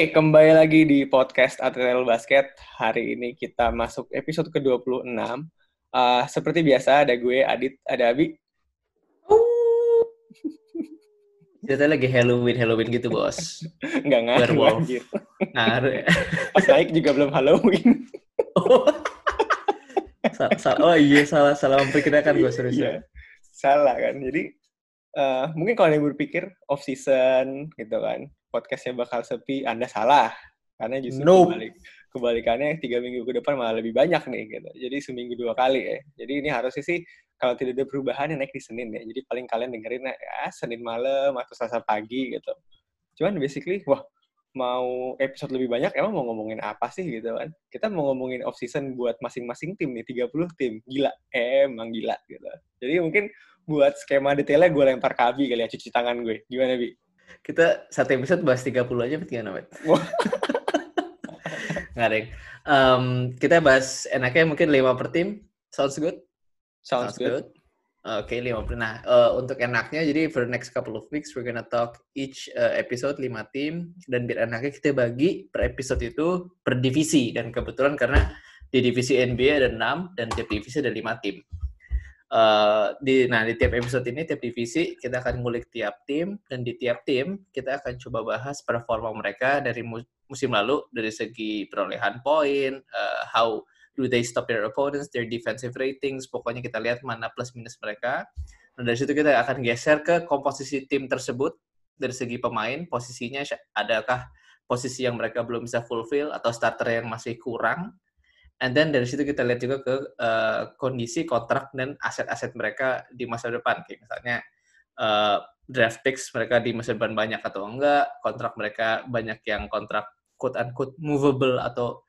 Oke, kembali lagi di podcast Atletel Basket. Hari ini kita masuk episode ke-26. Uh, seperti biasa, ada gue, Adit, ada Abi. Kita lagi Halloween, Halloween gitu, bos. Enggak ngaruh, Werewolf. anjir. Ngaruh ya. Pas naik juga belum Halloween. Oh. Sa- sa- oh iya, salah salah memperkirakan gue serius. Iya, salah kan. Jadi, uh, mungkin kalau yang berpikir off-season gitu kan, podcastnya bakal sepi, Anda salah. Karena justru Nope. kebalik, kebalikannya tiga minggu ke depan malah lebih banyak nih. gitu. Jadi seminggu dua kali ya. Jadi ini harusnya sih kalau tidak ada perubahan yang naik di Senin ya. Jadi paling kalian dengerin ya Senin malam atau Selasa pagi gitu. Cuman basically, wah mau episode lebih banyak emang mau ngomongin apa sih gitu kan. Kita mau ngomongin off season buat masing-masing tim nih, 30 tim. Gila, emang gila gitu. Jadi mungkin buat skema detailnya gue lempar ke Abi kali ya, cuci tangan gue. Gimana, Bi? Kita satu episode bahas 30 aja, berarti gimana. Nggak, Deng. Em, kita bahas enaknya mungkin 5 per tim. Sounds good? Sounds good. Oke, 5 per. Nah, eh, untuk enaknya, jadi for the next couple of weeks, we're gonna talk each eh, episode 5 tim. Dan biar enaknya kita bagi per episode itu per divisi. Dan kebetulan karena di divisi NBA ada 6, dan tiap divisi ada 5 tim. Eh, di, nah, di tiap episode ini, tiap divisi, kita akan ngulik tiap tim. Dan di tiap tim, kita akan coba bahas performa mereka dari mu- musim lalu, dari segi perolehan poin, eh, how do they stop their opponents, their defensive ratings, pokoknya kita lihat mana plus minus mereka. Dan dari situ kita akan geser ke komposisi tim tersebut dari segi pemain, posisinya adakah posisi yang mereka belum bisa fulfill atau starter yang masih kurang. And then dari situ kita lihat juga ke uh, kondisi kontrak dan aset-aset mereka di masa depan. Kayak misalnya uh, draft picks mereka di masa depan banyak atau enggak, kontrak mereka banyak yang kontrak quote-unquote movable atau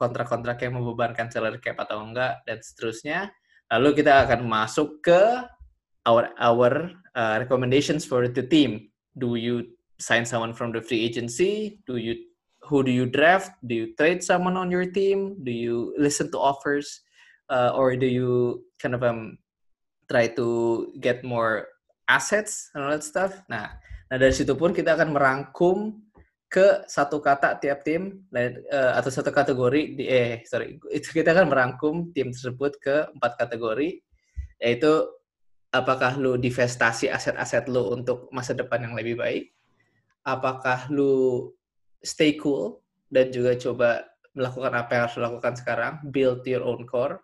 kontrak-kontrak yang membebankan salary cap atau enggak, dan seterusnya. Lalu kita akan masuk ke our our uh, recommendations for the team. Do you sign someone from the free agency? Do you who do you draft? Do you trade someone on your team? Do you listen to offers, uh, or do you kind of um try to get more assets and all that stuff? Nah, nah dari situ pun kita akan merangkum ke satu kata tiap tim eh, atau satu kategori di eh sorry itu kita akan merangkum tim tersebut ke empat kategori yaitu apakah lu divestasi aset-aset lu untuk masa depan yang lebih baik apakah lu stay cool dan juga coba melakukan apa yang harus lu lakukan sekarang build your own core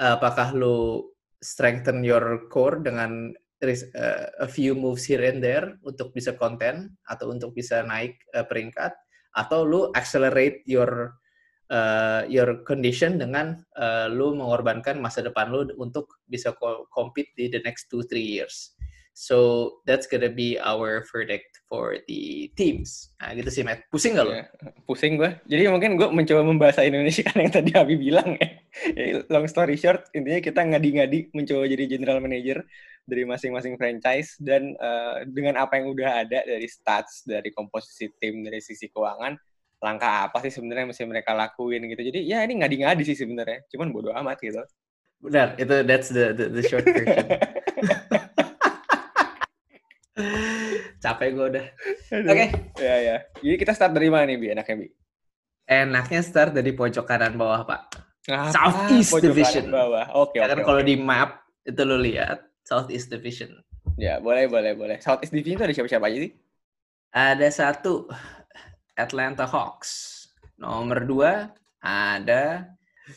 apakah lu strengthen your core dengan uh, a few moves here and there untuk bisa konten atau untuk bisa naik uh, peringkat atau lu accelerate your uh, your condition dengan uh, lu mengorbankan masa depan lu untuk bisa co- compete di the next two three years. So that's gonna be our verdict for the teams. Nah gitu sih, Matt. Pusing nggak lo? Iya, pusing gue. Jadi mungkin gue mencoba membahasa Indonesia kan yang tadi Abi bilang ya. Long story short, intinya kita ngadi-ngadi mencoba jadi general manager dari masing-masing franchise dan eh, dengan apa yang udah ada dari stats, dari komposisi tim, dari sisi keuangan, langkah apa sih sebenarnya yang mesti mereka lakuin gitu. Jadi ya ini ngadi-ngadi sih sebenarnya. Cuman bodo amat gitu. Benar, itu that's the the, the short version. Capek gue udah. Oke. Ya ya. Jadi kita start dari mana nih Bi? Enaknya Bi? Enaknya start dari pojok kanan bawah, Pak. Apa? Southeast Pojok Division. kanan Bawah. Oke oke. kan oke. kalau di map itu lo lihat Southeast Division. Ya boleh boleh boleh. Southeast Division itu ada siapa-siapa aja sih? Ada satu Atlanta Hawks. Nomor dua ada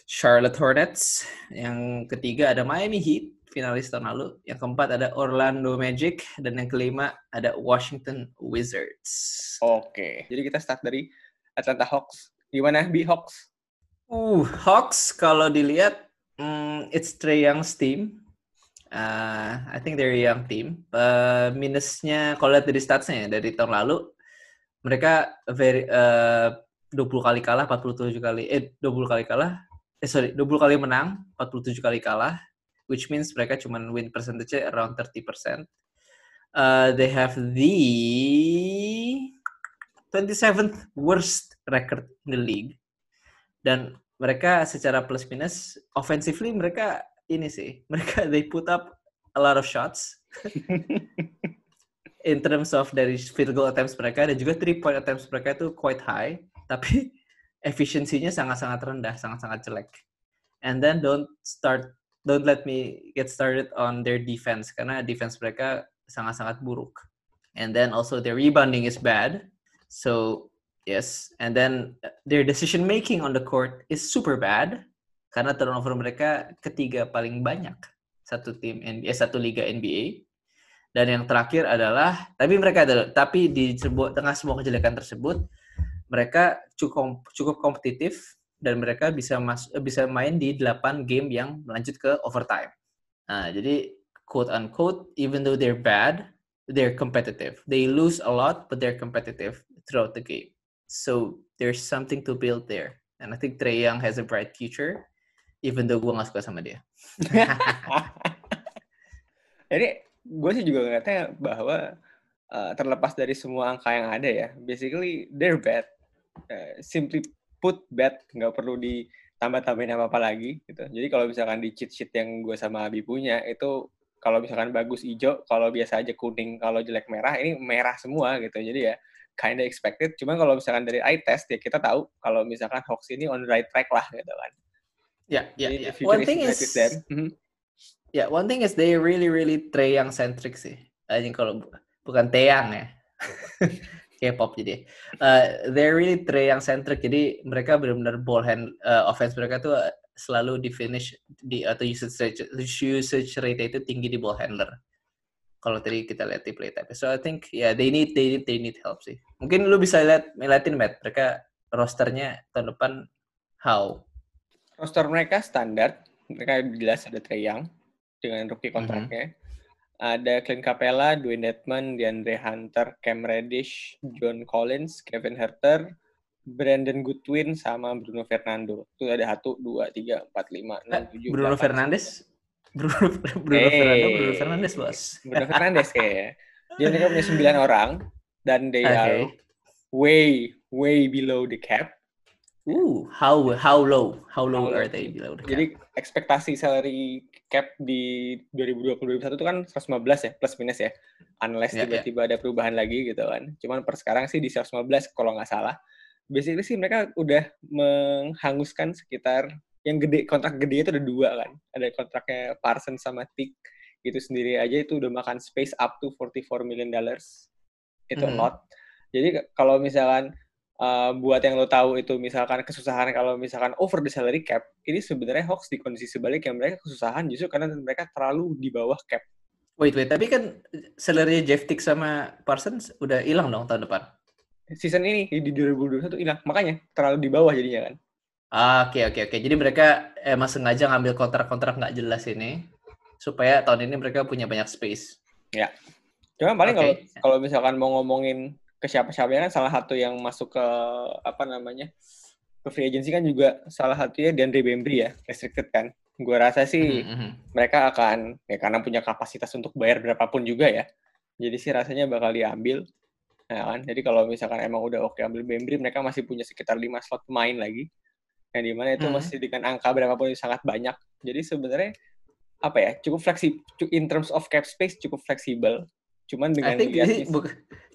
Charlotte Hornets. Yang ketiga ada Miami Heat, finalis tahun lalu. Yang keempat ada Orlando Magic. Dan yang kelima ada Washington Wizards. Oke, jadi kita start dari Atlanta Hawks. Gimana Bi Hawks? Uh, Hawks kalau dilihat, mm, it's Trey Young's team. Uh, I think they're a young team. Uh, minusnya kalau lihat dari statsnya ya, dari tahun lalu, mereka very uh, 20 kali kalah, 47 kali eh 20 kali kalah. Eh sorry, 20 kali menang, 47 kali kalah, which means mereka cuma win percentage around 30%. Uh, they have the 27th worst record in the league. Dan mereka secara plus minus offensively mereka ini sih, mereka they put up a lot of shots. in terms of dari field goal attempts mereka dan juga three point attempts mereka itu quite high, tapi efisiensinya sangat-sangat rendah, sangat-sangat jelek. And then don't start, don't let me get started on their defense karena defense mereka sangat-sangat buruk. And then also their rebounding is bad. So yes, and then their decision making on the court is super bad karena turnover mereka ketiga paling banyak satu tim NBA, satu liga NBA dan yang terakhir adalah, tapi mereka adalah, tapi di tengah semua kejelekan tersebut, mereka cukup cukup kompetitif dan mereka bisa mas, bisa main di 8 game yang melanjut ke overtime. Nah, jadi quote unquote, even though they're bad, they're competitive. They lose a lot, but they're competitive throughout the game. So there's something to build there. And I think Trey Young has a bright future, even though gue gak suka sama dia. Jadi gue sih juga ngeliatnya bahwa uh, terlepas dari semua angka yang ada ya, basically they're bad. Uh, simply put bad, nggak perlu ditambah-tambahin apa-apa lagi gitu. Jadi kalau misalkan di cheat sheet yang gue sama Abi punya itu kalau misalkan bagus hijau, kalau biasa aja kuning, kalau jelek merah, ini merah semua gitu. Jadi ya kinda expected. Cuman kalau misalkan dari eye test ya kita tahu kalau misalkan Hawks ini on the right track lah gitu kan. Ya, ya, ya. One thing is, mm-hmm Ya, yeah, one thing is they really really Trey yang centric sih. I think kalau bukan Taeyang ya. K-pop jadi. Uh, they're really yang centric. Jadi mereka benar-benar ball hand uh, offense mereka tuh selalu di finish di atau usage rate, usage rate itu tinggi di ball handler. Kalau tadi kita lihat di play type. So I think ya yeah, they need they need they need help sih. Mungkin lu bisa lihat ngeliatin Matt, mereka rosternya tahun depan how? Roster mereka standar, mereka jelas ada Trey Young, dengan rookie kontraknya. Mm -hmm. Ada Clint Capella, Dwayne Dedman, DeAndre Hunter, Cam Reddish, John Collins, Kevin Herter, Brandon Goodwin, sama Bruno Fernando. Itu ada satu, dua, tiga, empat, lima, enam, tujuh, Bruno Fernandes? Bruno, Bruno hey, Fernando, Bruno Fernandes, bos. Bruno Fernandes kayaknya. Dia mereka punya sembilan orang, dan they okay. are way, way below the cap. Ooh, how how low? How low how are they below the cap? Jadi ekspektasi salary cap di 2020-2021 itu kan 115 ya, plus minus ya. Unless yeah, ya. tiba-tiba yeah. ada perubahan lagi gitu kan. Cuman per sekarang sih di 115 kalau nggak salah. Basically sih mereka udah menghanguskan sekitar yang gede kontrak gede itu ada dua kan. Ada kontraknya Parsons sama Tick gitu sendiri aja itu udah makan space up to 44 million dollars. Itu mm -hmm. lot. Jadi kalau misalkan uh, buat yang lo tahu itu misalkan kesusahan kalau misalkan over the salary cap, ini sebenarnya hoax di kondisi sebaliknya mereka kesusahan justru karena mereka terlalu di bawah cap. Wait, wait, tapi kan salary Jeff Tick sama Parsons udah hilang dong tahun depan. Season ini di 2021 hilang, makanya terlalu di bawah jadinya kan. Oke, oke, oke. Jadi mereka emang sengaja ngambil kontrak-kontrak nggak jelas ini supaya tahun ini mereka punya banyak space. Ya. Cuma paling kalau okay. kalau misalkan mau ngomongin ke siapa-siapa kan salah satu yang masuk ke apa namanya ke free agency kan juga salah satunya DeAndre Bembry ya restricted kan gue rasa sih mm -hmm. mereka akan ya karena punya kapasitas untuk bayar berapapun juga ya jadi sih rasanya bakal diambil ya kan jadi kalau misalkan emang udah oke ambil Bembry mereka masih punya sekitar lima slot pemain lagi yang di mana itu mm -hmm. masih dengan angka berapapun itu sangat banyak jadi sebenarnya apa ya cukup fleksibel in terms of cap space cukup fleksibel cuman dengan I think lihat,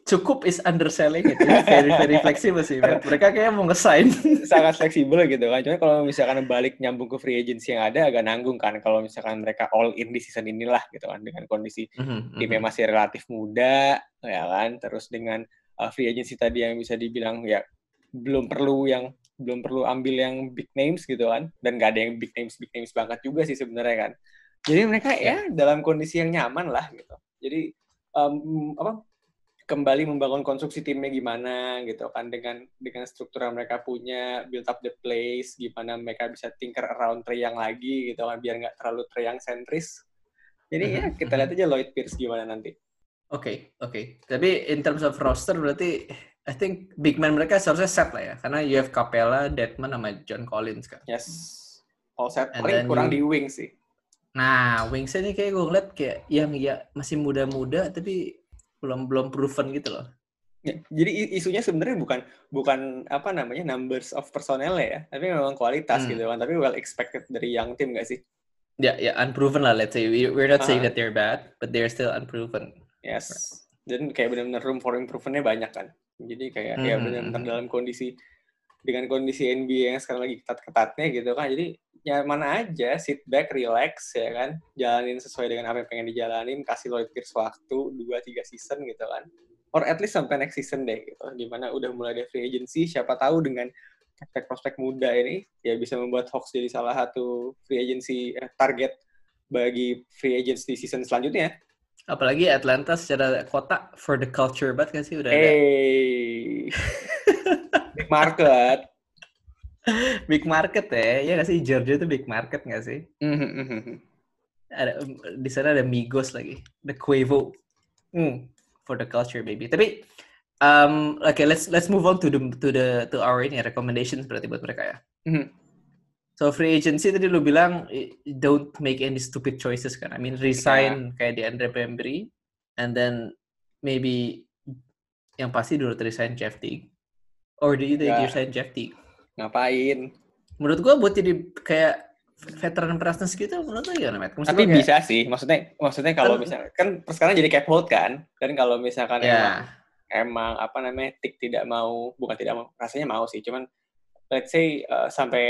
cukup is underselling itu very very fleksibel sih mereka kayak mau ngesign. Sangat fleksibel gitu kan. Cuma kalau misalkan balik nyambung ke free agency yang ada agak nanggung kan kalau misalkan mereka all in di season inilah gitu kan. Dengan kondisi mm-hmm, timnya masih relatif muda ya kan. Terus dengan uh, free agency tadi yang bisa dibilang ya belum perlu yang belum perlu ambil yang big names gitu kan. Dan gak ada yang big names big names banget juga sih sebenarnya kan. Jadi mereka ya dalam kondisi yang nyaman lah gitu. Jadi um, apa kembali membangun konstruksi timnya gimana gitu kan dengan dengan struktur yang mereka punya build up the place gimana mereka bisa tinker around Treyang lagi gitu kan biar nggak terlalu Treyang sentris. Jadi ya mhm, kita lihat aja Lloyd Pierce gimana nanti. Oke okay, oke. Okay. tapi in terms of roster berarti I think big man mereka seharusnya set lah ya karena you have Capella, Deadman sama John Collins kan. Yes. All set. Paling kurang you... di wing sih. Nah wings ini kayak gue ngeliat kayak yang ya masih muda-muda tapi belum belum proven gitu loh. Ya, jadi isunya sebenarnya bukan bukan apa namanya numbers of personnel ya, tapi memang kualitas hmm. gitu kan. Tapi well expected dari young team gak sih? Ya, yeah, ya yeah, unproven lah let's say. We, we're not uh saying that they're bad, but they're still unproven. Yes. dan kayak benar-benar room for improvementnya banyak kan jadi kayak mm -hmm. ya benar-benar hmm. dalam kondisi dengan kondisi NBA yang sekarang lagi ketat-ketatnya gitu kan. Jadi nyaman aja sit back relax ya kan. Jalanin sesuai dengan apa yang pengen dijalanin kasih Lloyd Pierce waktu 2-3 season gitu kan. Or at least sampai next season deh gitu. Di mana udah mulai ada free agency siapa tahu dengan prospek-prospek muda ini ya bisa membuat Hawks jadi salah satu free agency eh, target bagi free agency season selanjutnya. Apalagi Atlanta secara kota for the culture banget kan sih? Udah hey. ada. big market. big market ya, ya nggak sih Georgia itu big market nggak sih? ada di sana ada Migos lagi, the Quavo, mm, for the culture baby. Tapi um, oke okay, let's let's move on to the to the to our ini recommendations berarti buat mereka ya. Mm-hmm. So free agency tadi lu bilang don't make any stupid choices kan. I mean resign yeah. kayak di Andre Bembry and then maybe yang pasti dulu resign Jeff Teague. Or do you think Jeff Teague? Ngapain? Menurut gua buat jadi kayak veteran Prasnas gitu menurut lu gimana, Matt? Maksud Tapi kayak, bisa sih. Maksudnya maksudnya kalau kan, misalnya kan sekarang jadi cap hold kan. Dan kalau misalkan yeah. emang emang apa namanya Tik tidak mau bukan tidak mau rasanya mau sih cuman let's say uh, sampai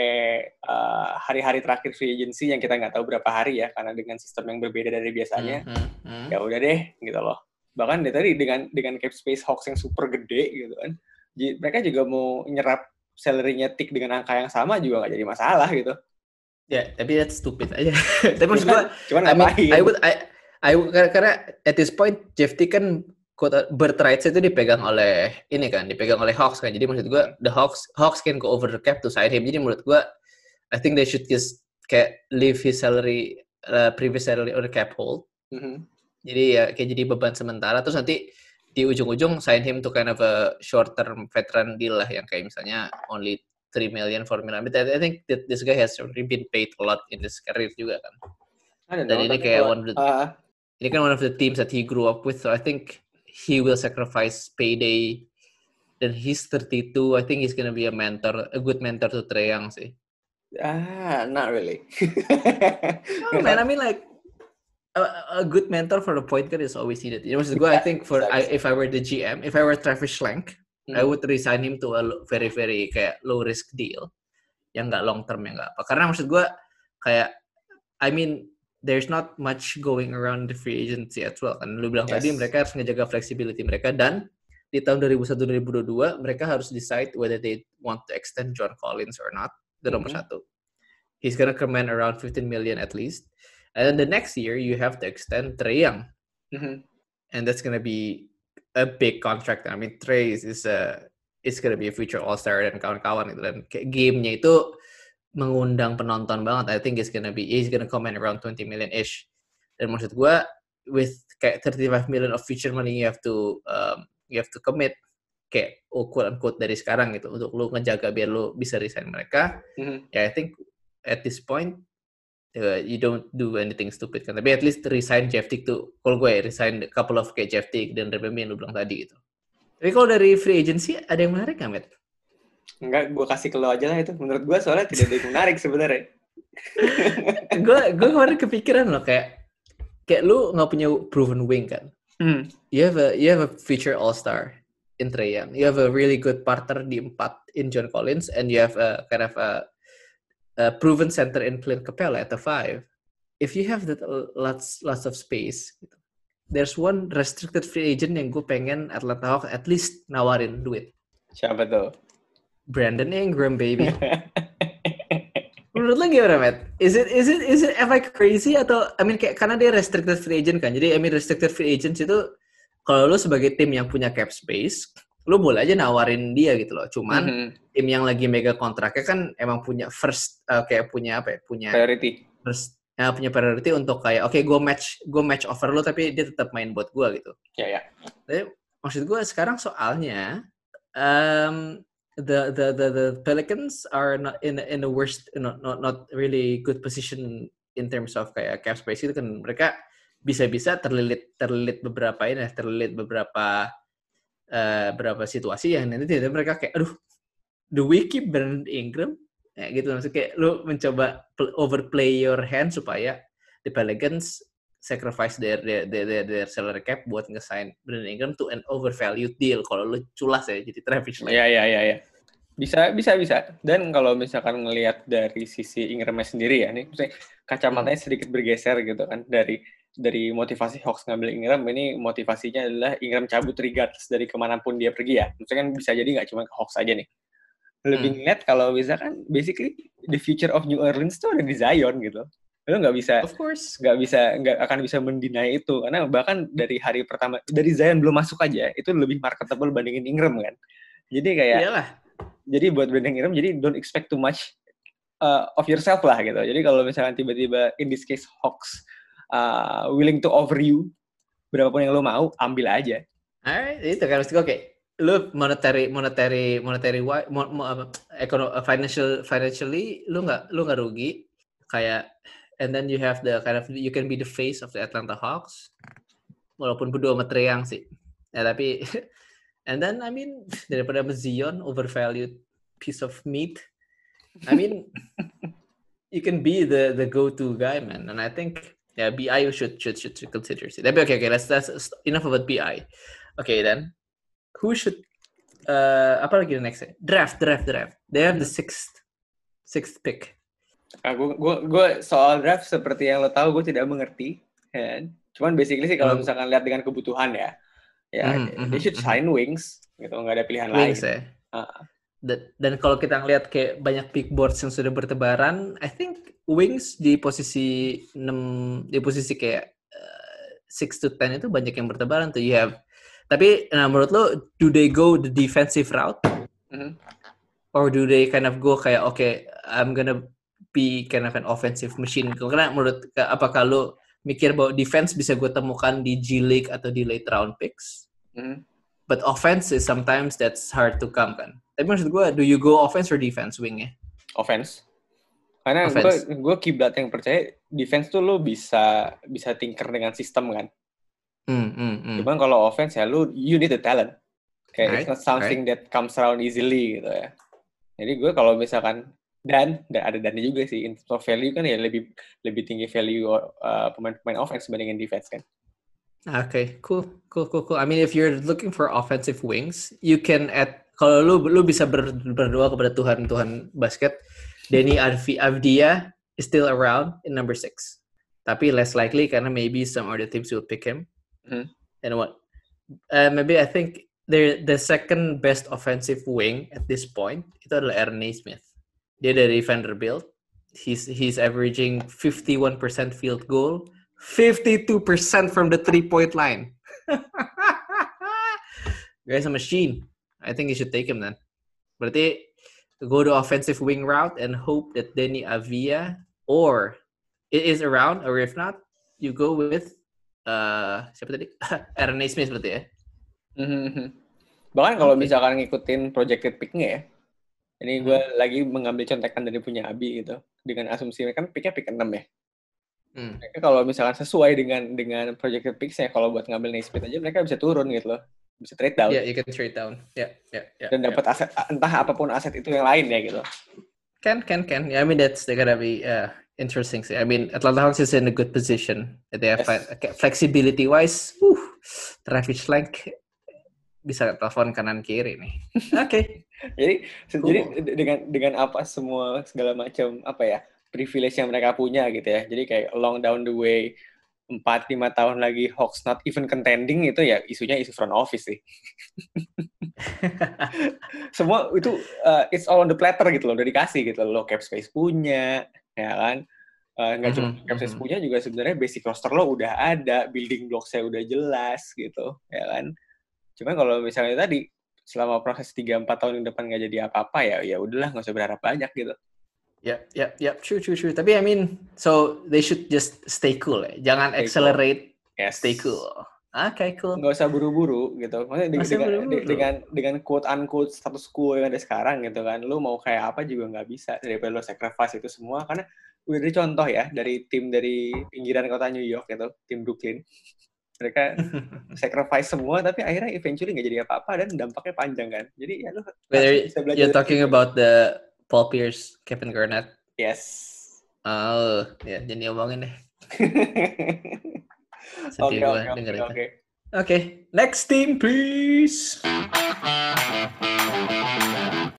uh, hari-hari terakhir free agency yang kita nggak tahu berapa hari ya karena dengan sistem yang berbeda dari biasanya mm -hmm. ya udah deh gitu loh bahkan dari tadi dengan dengan cap space Hawks yang super gede gitu kan mereka juga mau nyerap salary-nya tik dengan angka yang sama juga nggak jadi masalah gitu. Ya yeah, tapi that's stupid aja. Tapi maksud gua cuman I, mean, I would I I karena at this point Jeff T kan quote birthright itu dipegang oleh ini kan dipegang oleh Hawks kan. Jadi maksud gue the Hawks Hawks can go over the cap to sign him. Jadi menurut gue I think they should just kayak leave his salary uh, previous salary on the cap hold. Mm-hmm. jadi ya kayak jadi beban sementara. Terus nanti di ujung-ujung sign him to kind of a short term veteran deal lah yang kayak misalnya only 3 million 4 million but I think that this guy has already been paid a lot in his career juga kan. Dan know, ini kayak one of the, uh, ini kan one of the teams that he grew up with so I think he will sacrifice payday. Dan he's 32 I think he's gonna be a mentor a good mentor to Trae Young sih. Ah not really. No, man I mean like a, a good mentor for the point guard is always needed you know maksud gue I think for I, if I were the GM if I were Travis Schlenk hmm. I would resign him to a very very kayak low risk deal yang nggak long term yang nggak apa karena maksud gue kayak I mean there's not much going around the free agency as well kan lu bilang yes. tadi mereka harus ngejaga flexibility mereka dan di tahun 2001 2022 mereka harus decide whether they want to extend John Collins or not itu nomor mm -hmm. satu he's gonna command around 15 million at least and then the next year you have to extend Trey Young mm -hmm. and that's gonna be a big contract I mean Trey is, is a is gonna be a future All Star dan kawan-kawan itu dan gamenya itu mengundang penonton banget. I think it's gonna be he's gonna come in around 20 million ish. Dan maksud gue with kayak 35 million of future money you have to um, you have to commit kayak oh, quote unquote dari sekarang gitu untuk lu ngejaga biar lu bisa resign mereka. Mm-hmm. Ya yeah, I think at this point uh, you don't do anything stupid kan. Tapi at least resign Jeff Tick tuh kalau gue resign a couple of kayak Jeff Tick dan Rebemi yang lu bilang tadi gitu. Tapi kalau dari free agency ada yang menarik nggak, Matt? Enggak, gue kasih ke lo aja lah itu. Menurut gue soalnya tidak ada yang menarik sebenarnya. gue gue kemarin kepikiran loh kayak kayak lu nggak punya proven wing kan. Hmm. You have a you have a future all star in Trey Young. You have a really good partner di empat in John Collins and you have a kind of a, a proven center in Clint Capella at the five. If you have that lots lots of space, there's one restricted free agent yang gue pengen Atlanta Hawks at least nawarin duit. Siapa tuh? Brandon Ingram baby. Menurut lo gimana, Matt? Is it is it is it am I crazy atau I mean kayak karena dia restricted free agent kan. Jadi I mean restricted free agent itu kalau lo sebagai tim yang punya cap space, lo boleh aja nawarin dia gitu loh. Cuman mm -hmm. tim yang lagi mega kontraknya kan emang punya first uh, kayak punya apa ya? Punya priority. First ya, punya priority untuk kayak oke okay, gue match gue match offer lo tapi dia tetap main buat gue gitu. Ya yeah, ya. Yeah. Tapi maksud gue sekarang soalnya um, the the the, the Pelicans are not in in the worst not not not really good position in terms of kayak cap space itu kan mereka bisa-bisa terlilit terlilit beberapa ini terlilit beberapa uh, beberapa situasi yang nanti tidak mereka kayak aduh we keep Brandon Ingram ya gitu maksudnya kayak lu mencoba overplay your hand supaya the Pelicans sacrifice their their their, their, their salary cap buat ngesign Brandon Ingram to an overvalued deal kalau lu culas ya jadi Travis Iya iya iya iya. Bisa bisa bisa. Dan kalau misalkan ngelihat dari sisi Ingramnya sendiri ya nih, kacamatanya sedikit bergeser gitu kan dari dari motivasi Hawks ngambil Ingram ini motivasinya adalah Ingram cabut regardless dari ke mana pun dia pergi ya. Maksudnya kan bisa jadi nggak cuma ke Hawks aja nih. Lebih Hmm. ngeliat kalau misalkan basically the future of New Orleans tuh ada di Zion gitu. Lu nggak bisa Of course. nggak bisa nggak akan bisa mendinai itu karena bahkan dari hari pertama dari Zion belum masuk aja itu lebih marketable bandingin Ingram kan. Jadi kayak Iyalah. jadi buat Brandon Ingram jadi don't expect too much uh, of yourself lah gitu. Jadi kalau misalkan tiba-tiba in this case Hawks uh, willing to offer you berapapun yang lo mau, ambil aja. Alright, itu kan maksud gue kayak lu monetary monetary monetary mo, mo, uh, financial financially lu nggak lu nggak rugi. Kayak and then you have the kind of you can be the face of the Atlanta Hawks. Walaupun berdua sama Trae Young sih. Ya tapi and then I mean daripada Zion overvalued piece of meat. I mean you can be the the go-to guy man. And I think yeah BI should should should, should consider it tapi okay okay let's that's enough about BI okay then who should uh, apa lagi the next draft draft draft they have the sixth sixth pick Ah, gua, gua, gua soal draft seperti yang lo tahu gue tidak mengerti. kan. Cuman basically sih kalau Hmm. misalkan lihat dengan kebutuhan ya, ya Mhm, they mhm, should mhm. sign wings gitu, nggak ada pilihan wings lain. ya Ah. Dan, dan kalau kita ngeliat kayak banyak pick boards yang sudah bertebaran I think wings di posisi 6 di posisi kayak uh, 6 to 10 itu banyak yang bertebaran tuh. You have tapi nah menurut lo do they go the defensive route? Mhm. or do they kind of go kayak okay I'm gonna be kind of an offensive machine. Karena menurut apakah lo mikir bahwa defense bisa gue temukan di G League atau di late round picks? Mhm. but offense is sometimes that's hard to come kan tapi maksud gue do you go offense or defense wingnya offense. Karena gue gue kiblat yang percaya defense tuh lo bisa bisa tinker dengan sistem kan. Hmm, hmm, hmm. Cuman kalau offense ya lu you need the talent. Kayak Right, it's not something that comes around easily gitu ya. Jadi gue kalau misalkan dan dan ada dannya juga sih in terms of value kan ya lebih lebih tinggi value uh, pemain-pemain offense dibandingin defense kan. Okay, cool, cool, cool, cool. I mean, if you're looking for offensive wings, you can add. Kalau lu lu bisa ber, berdoa kepada Tuhan Tuhan basket, Denny Avdi, Avdia is still around in number six. Tapi less likely karena maybe some other teams will pick him. Mhm. And what? Uh, maybe I think the the second best offensive wing at this point itu adalah Ernie Smith. Dia dari Vanderbilt. He's he's averaging 51% field goal, 52% from the three point line. Guy's a machine. I think you should take him then. Berarti go to offensive wing route and hope that Denny Avia or it is around, or if not, you go with uh siapa tadi? Aaron Smith berarti ya. Mhm. Bahkan kalau Oke. misalkan ngikutin projected pick-nya ya. Ini gue lagi mengambil contekan dari punya Abi gitu. Dengan asumsi kan picknya pick 6 ya. Hmm. Mereka kalau misalkan sesuai dengan dengan projected picks-nya kalau buat ngambil Naismith aja mereka bisa turun gitu loh. Bisa trade down. Yeah, you can trade down. Yeah, yeah, yeah. dan yeah. dapat aset entah apa pun aset itu yang lain ya gitu. Can, can, can. Yeah, I mean, that's they're gonna be uh, interesting. I mean, Atlanta Hawks is in a good position. They have Yes. flexibility wise. Whew, Travis Schlenk bisa telepon kanan kiri nih. Oke. Jadi se- Cool. jadi de- dengan dengan apa semua segala macam apa ya privilege yang mereka punya gitu ya. Jadi kayak along down the way 4 5 tahun lagi Hawks not even contending itu ya isunya isu front office sih. Semua itu uh, it's all on the platter gitu loh, udah dikasih gitu loh. Lo cap space punya, ya kan? Uh, nggak cuma Mhm, cap space mhm. punya juga sebenarnya basic roster lo udah ada, building block saya udah jelas gitu, ya kan? Cuma kalau misalnya tadi selama proses 3 4 tahun ke depan nggak jadi apa-apa ya ya udahlah nggak usah berharap banyak gitu. Yep, yep, yep. True, true, true. Tapi I mean, so they should just stay cool ya. Jangan Stay cool. accelerate, Yes. stay cool. Okay, cool. Nggak usah buru-buru gitu. Maksudnya dengan, Nggak usah dengan, dengan dengan quote unquote status quo yang ada sekarang gitu kan. Lu mau kayak apa juga nggak bisa daripada lo sacrifice itu semua karena udah ada contoh ya dari tim dari pinggiran kota New York gitu, tim Brooklyn. Mereka sacrifice semua tapi akhirnya eventually nggak jadi apa-apa dan dampaknya panjang kan. Jadi ya lu belajar you're dari talking about the Paul Pierce, Kevin Garnett. yes. Oh, ya, jadi omongin deh. sedih Oke, gue oke, denger oke, itu. oke. Oke, next team please.